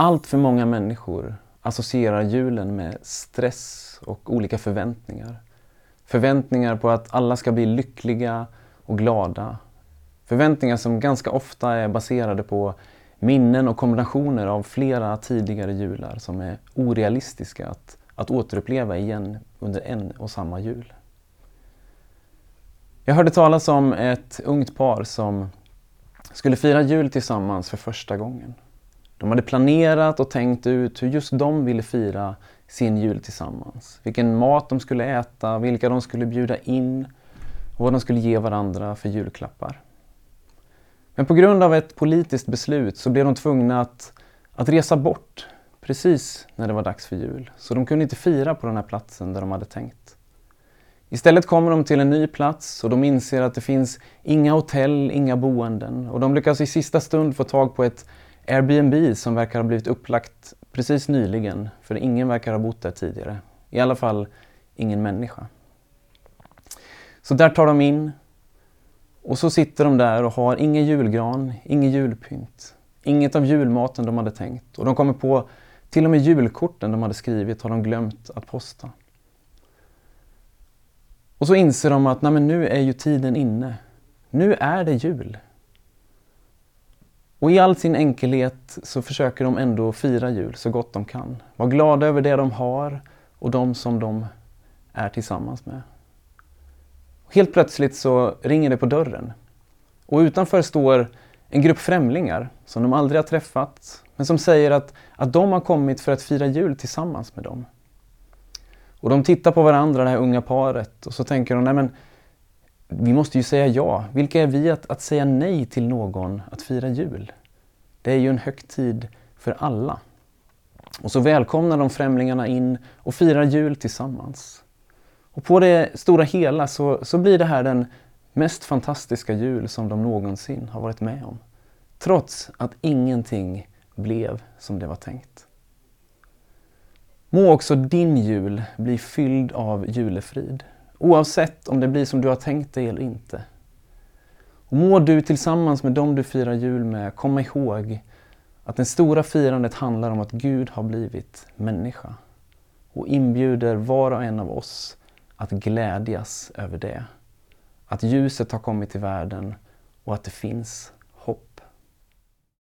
Allt för många människor associerar julen med stress och olika förväntningar. Förväntningar på att alla ska bli lyckliga och glada. Förväntningar som ganska ofta är baserade på minnen och kombinationer av flera tidigare jular som är orealistiska att, att återuppleva igen under en och samma jul. Jag hörde talas om ett ungt par som skulle fira jul tillsammans för första gången. De hade planerat och tänkt ut hur just de ville fira sin jul tillsammans. Vilken mat de skulle äta, vilka de skulle bjuda in och vad de skulle ge varandra för julklappar. Men på grund av ett politiskt beslut så blev de tvungna att, att resa bort precis när det var dags för jul. Så de kunde inte fira på den här platsen där de hade tänkt. Istället kommer de till en ny plats och de inser att det finns inga hotell, inga boenden och de lyckas i sista stund få tag på ett Airbnb som verkar ha blivit upplagt precis nyligen, för ingen verkar ha bott där tidigare. I alla fall ingen människa. Så där tar de in och så sitter de där och har ingen julgran, ingen julpynt, inget av julmaten de hade tänkt. Och de kommer på till och med julkorten de hade skrivit har de glömt att posta. Och så inser de att Nej, men nu är ju tiden inne. Nu är det jul. Och i all sin enkelhet så försöker de ändå fira jul så gott de kan. Var glada över det de har och de som de är tillsammans med. Helt plötsligt så ringer det på dörren. Och utanför står en grupp främlingar som de aldrig har träffat men som säger att, att de har kommit för att fira jul tillsammans med dem. Och de tittar på varandra, det här unga paret, och så tänker de, nej men vi måste ju säga ja. Vilka är vi att, att säga nej till någon att fira jul? Det är ju en högtid för alla. Och så välkomnar de främlingarna in och firar jul tillsammans. Och på det stora hela så, så blir det här den mest fantastiska jul som de någonsin har varit med om. Trots att ingenting blev som det var tänkt. Må också din jul bli fylld av julefrid. Oavsett om det blir som du har tänkt dig eller inte. Och må du tillsammans med dem du firar jul med komma ihåg att det stora firandet handlar om att Gud har blivit människa och inbjuder var och en av oss att glädjas över det. Att ljuset har kommit till världen och att det finns